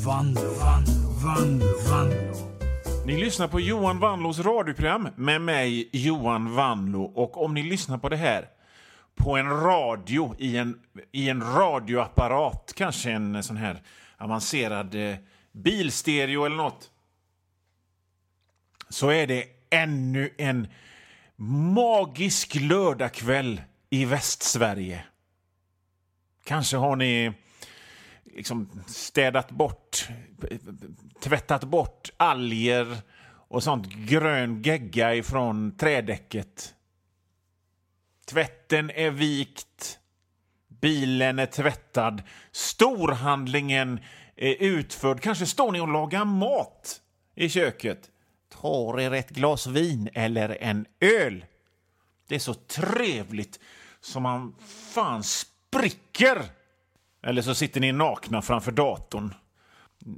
Vanlo, Vanlo, Vanlo, Vanlo. Ni lyssnar på Johan Vanlos radioprogram med mig, Johan Vanlo. Och om ni lyssnar på det här på en radio, i en, i en radioapparat, kanske en sån här avancerad eh, bilstereo eller nåt så är det ännu en magisk lördagkväll i Västsverige. Kanske har ni liksom städat bort, tvättat bort alger och sånt grön gegga ifrån trädäcket. Tvätten är vikt, bilen är tvättad, storhandlingen är utförd. Kanske står ni och lagar mat i köket. Tar er ett glas vin eller en öl. Det är så trevligt som man fan spricker. Eller så sitter ni nakna framför datorn.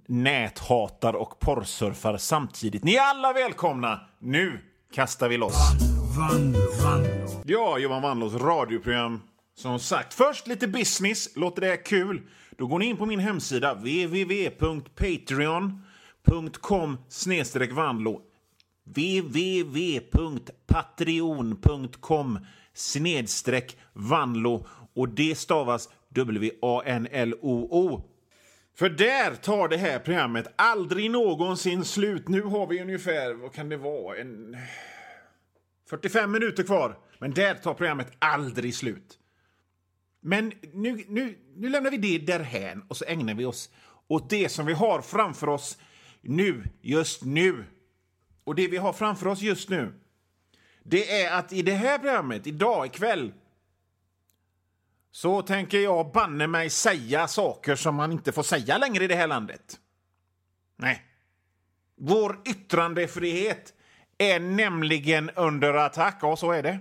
Näthatar och porrsurfar samtidigt. Ni är alla välkomna! Nu kastar vi loss. Van, van, Ja, Johan Wandlås radioprogram. Som sagt, först lite business. Låter det kul? Då går ni in på min hemsida www.patreon.com snedstreck vanlo www.patreon.com snedstreck vanlo och det stavas W-A-N-L-O-O. För där tar det här programmet aldrig någonsin slut. Nu har vi ungefär, vad kan det vara, en 45 minuter kvar. Men där tar programmet aldrig slut. Men nu, nu, nu lämnar vi det därhän och så ägnar vi oss åt det som vi har framför oss nu, just nu. Och det vi har framför oss just nu, det är att i det här programmet, idag, ikväll, så tänker jag banne mig säga saker som man inte får säga längre i det här landet. Nej. Vår yttrandefrihet är nämligen under attack, Ja, så är det.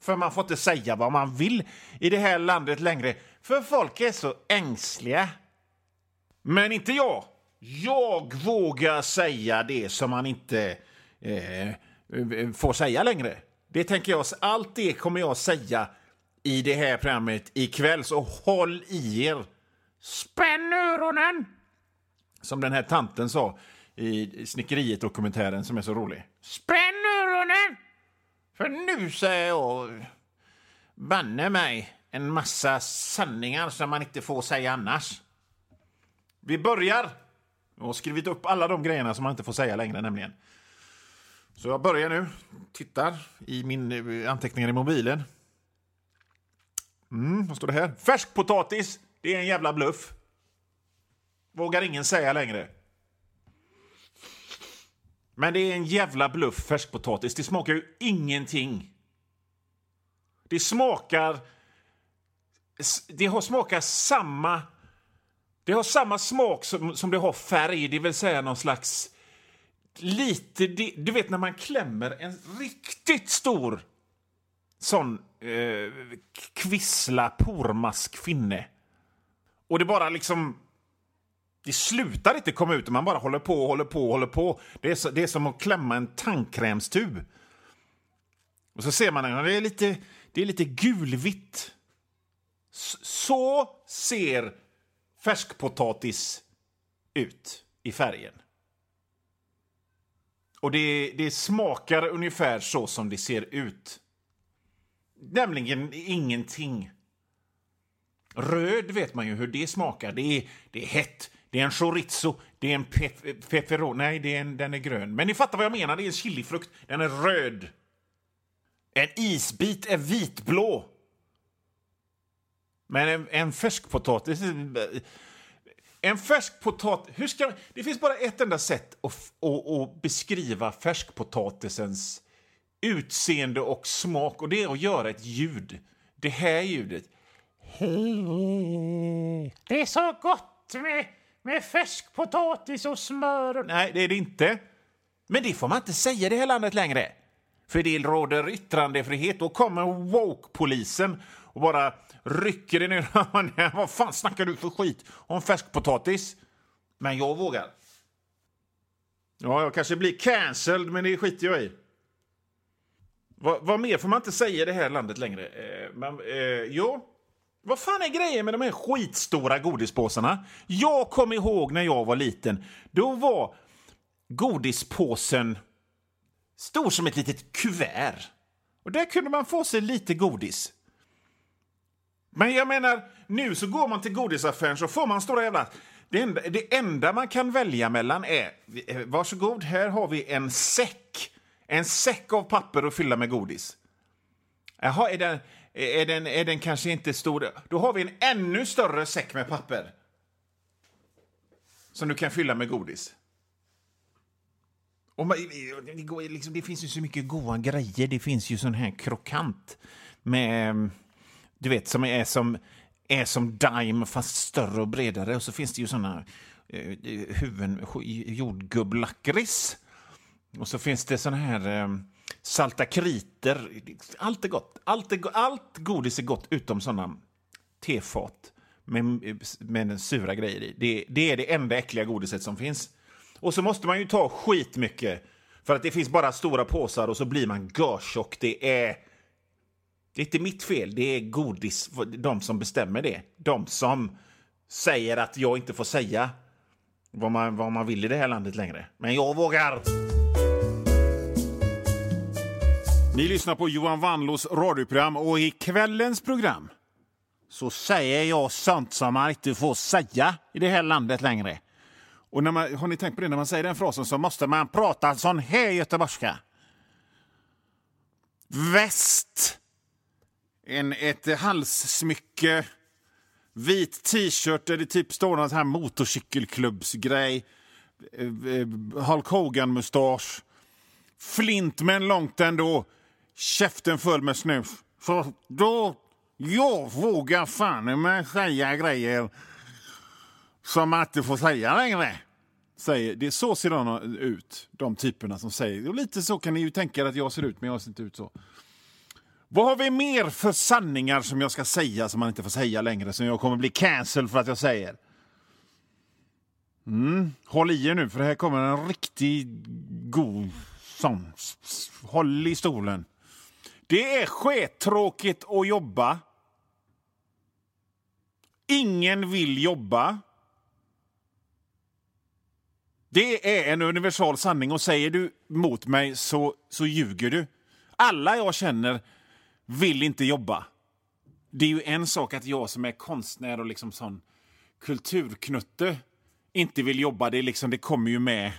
För man får inte säga vad man vill i det här landet längre, för folk är så ängsliga. Men inte jag. Jag vågar säga det som man inte eh, eh får säga längre. Det tänker jag, allt det kommer jag säga i det här programmet ikväll, så håll i er. Spänn öronen! Som den här tanten sa i Snickeriet-dokumentären som är så rolig. Spänn öronen! För nu säger jag banne mig en massa sanningar som man inte får säga annars. Vi börjar. Jag har skrivit upp alla de grejerna som man inte får säga längre nämligen. Så jag börjar nu. Tittar i min eh, anteckningar i mobilen. Mm, vad står det här? Färskpotatis, det är en jävla bluff. Vågar ingen säga längre. Men det är en jävla bluff, färskpotatis. Det smakar ju ingenting. Det smakar... Det har smakar samma... Det har samma smak som, som det har färg, det vill säga någon slags... Lite... Du vet när man klämmer en riktigt stor sån eh, kvissla pormaskfinne. Och det bara liksom... Det slutar inte komma ut, man bara håller på och håller på och håller på. Det är, så, det är som att klämma en tandkrämstub. Och så ser man att det är lite, det är lite gulvitt. S så ser färskpotatis ut i färgen. Och det, det smakar ungefär så som det ser ut. Nämligen ingenting. Röd vet man ju hur det smakar. Det är, det är hett, det är en chorizo, det är en pep pepperoni. Nej, det är en, den är grön. Men ni fattar vad jag menar, det är en chilifrukt. Den är röd. En isbit är vitblå. Men en, en färskpotatis... En färskpotatis... Hur ska, det finns bara ett enda sätt att, att, att beskriva färskpotatisens utseende och smak och det är att göra ett ljud. Det här ljudet. Det är så gott med, med färskpotatis och smör. Nej, det är det inte. Men det får man inte säga i det här landet längre. För det råder yttrandefrihet. Då kommer woke-polisen och bara rycker in i Vad fan snackar du för skit om färskpotatis? Men jag vågar. Ja, jag kanske blir cancelled, men det skiter jag i. Vad, vad mer får man inte säga i det här landet längre? Eh, men, eh, jo, Vad fan är grejen med de här skitstora godispåsarna? Jag kommer ihåg när jag var liten. Då var godispåsen stor som ett litet kuvert. Och där kunde man få sig lite godis. Men jag menar, nu så går man till godisaffären så får man stora jävla... Det enda, det enda man kan välja mellan är... Eh, varsågod, här har vi en säck. En säck av papper att fylla med godis. Jaha, är den, är, den, är den kanske inte stor? Då har vi en ännu större säck med papper. Som du kan fylla med godis. Och man, det, går, liksom, det finns ju så mycket goda grejer. Det finns ju sån här krokant med, du vet, som är som, är som Dime fast större och bredare. Och så finns det ju såna eh, eh huvuden, jordgubblakrits. Och så finns det såna här eh, salta kriter. Allt är gott. Allt, är, go- allt godis är gott utom såna tefat med, med den sura grejer i. Det, det är det enda äckliga godiset som finns. Och så måste man ju ta skitmycket för att det finns bara stora påsar och så blir man görtjock. Det är... Det är inte mitt fel, det är godis, de som bestämmer det. De som säger att jag inte får säga vad man, vad man vill i det här landet längre. Men jag vågar! Ni lyssnar på Johan Wanlås radioprogram och i kvällens program så säger jag sånt som man inte får säga i det här landet längre. Och när man, har ni tänkt på det, när man säger den frasen så måste man prata sån här göteborgska. Väst. En, ett halssmycke. Vit t-shirt där det typ står någon sån här motorcykelklubbsgrej. Eh, eh, Hulk Hogan-mustasch. Flint, men långt ändå. Käften full med snus. För då... Jag vågar fan med säga grejer som man inte får säga längre. Säger, det är så ser de ut, de typerna som säger. Och lite så kan ni ju tänka er att jag ser ut, men jag ser inte ut så. Vad har vi mer för sanningar som jag ska säga som man inte får säga längre, som jag kommer bli cancelled för att jag säger? Mm. Håll i er nu, för här kommer en riktigt god sån. Håll i stolen. Det är skittråkigt att jobba. Ingen vill jobba. Det är en universal sanning och säger du mot mig så, så ljuger du. Alla jag känner vill inte jobba. Det är ju en sak att jag som är konstnär och liksom sån kulturknutte inte vill jobba. Det, är liksom, det kommer ju med.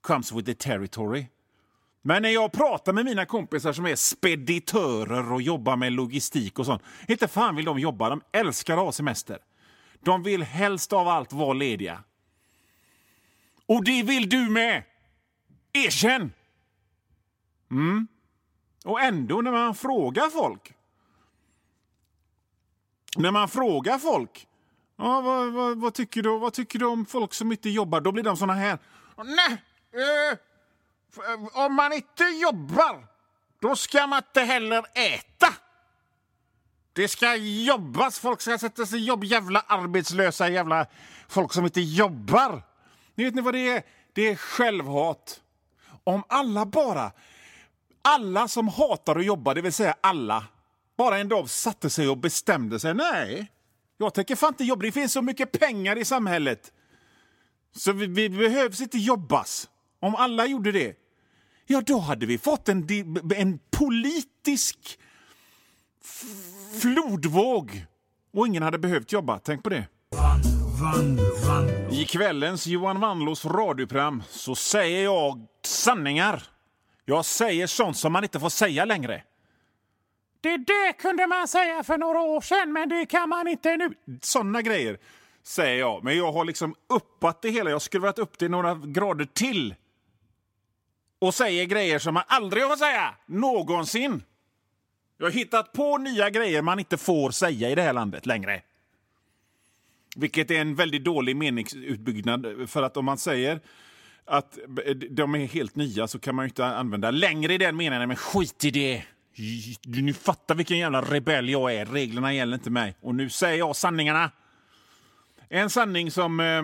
Comes with the territory. Men när jag pratar med mina kompisar som är speditörer och jobbar med logistik och sånt. Inte fan vill de jobba. De älskar att ha semester. De vill helst av allt vara lediga. Och det vill du med! Erkänn! Mm. Och ändå när man frågar folk... När man frågar folk... Ja, vad, vad, vad, tycker du, vad tycker du om folk som inte jobbar? Då blir de såna här... Nej! Eh, om man inte jobbar, då ska man inte heller äta. Det ska jobbas. Folk ska sätta sig i jobb. Jävla arbetslösa jävla folk som inte jobbar. Ni vet ni vad det är? Det är självhat. Om alla bara... Alla som hatar att jobba, det vill säga alla, bara en dag satte sig och bestämde sig. Nej, jag tänker fan inte jobba. Det finns så mycket pengar i samhället. Så vi, vi behövs inte jobbas. Om alla gjorde det, ja då hade vi fått en, en politisk flodvåg. Och ingen hade behövt jobba. Tänk på det. Vanlo, vanlo, I kvällens Johan Wanlås radioprogram så säger jag sanningar. Jag säger sånt som man inte får säga längre. Det där kunde man säga för några år sedan, men det kan man inte nu. Såna grejer säger jag, men jag har liksom uppat det hela. Jag har skruvat upp det några grader till. Och säger grejer som man aldrig får säga, någonsin. Jag har hittat på nya grejer man inte får säga i det här landet längre. Vilket är en väldigt dålig meningsutbyggnad. För att om man säger att de är helt nya så kan man ju inte använda längre i den meningen. Men skit i det! Ni fattar vilken jävla rebell jag är. Reglerna gäller inte mig. Och nu säger jag sanningarna. En sanning som, eh,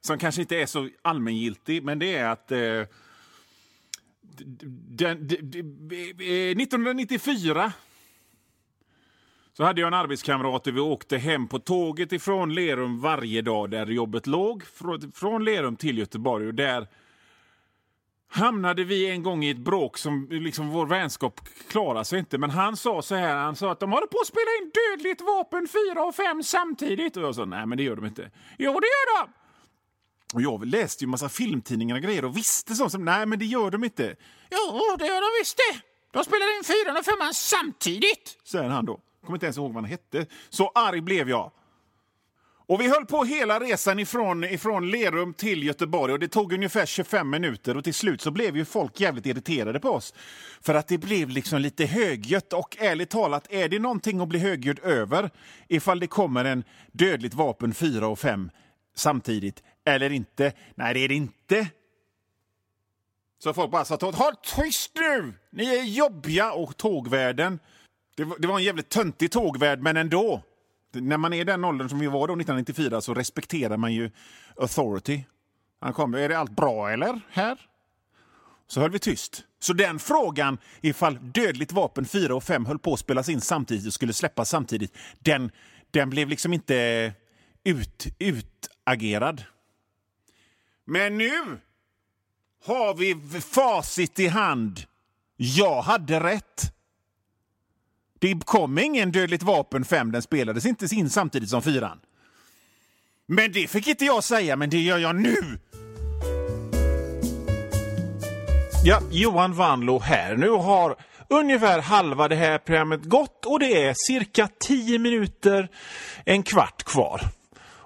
som kanske inte är så allmängiltig, men det är att eh, den, 1994 så hade jag en arbetskamrat där vi åkte hem på tåget ifrån Lerum varje dag där jobbet låg. Från Lerum till Göteborg och där hamnade vi en gång i ett bråk som liksom vår vänskap klarade sig inte. Men han sa så här, han sa att de håller på att spela in Dödligt vapen 4 och 5 samtidigt. Och jag sa nej men det gör de inte. Jo det gör de! Och jag läste ju massa filmtidningar och grejer och visste sånt som nej men det gör de inte. Jo det gör de visst det! De spelar in fyran och femman samtidigt! Säger han då. Kommer inte ens ihåg vad han hette. Så arg blev jag. Och vi höll på hela resan ifrån, ifrån Lerum till Göteborg och det tog ungefär 25 minuter och till slut så blev ju folk jävligt irriterade på oss. För att det blev liksom lite högljutt och ärligt talat, är det någonting att bli högljudd över ifall det kommer en dödligt vapen 4 och 5 samtidigt eller inte? Nej, det är det inte. Så folk bara sa håll tyst nu! Ni är jobbiga! Och tågvärden, det var, det var en jävligt töntig tågvärd, men ändå när man är den åldern som vi var då 1994 så respekterar man ju authority. Han kom, är det allt bra eller? Här? Så höll vi tyst. Så den frågan, ifall Dödligt vapen 4 och 5 höll på att spelas in samtidigt och skulle släppas samtidigt, den, den blev liksom inte ut, utagerad. Men nu har vi facit i hand. Jag hade rätt. Det kom ingen Dödligt vapen 5, den spelades inte in samtidigt som 4. Men det fick inte jag säga, men det gör jag nu! Ja, Johan Vanlo här. Nu har ungefär halva det här programmet gått och det är cirka 10 minuter, en kvart kvar.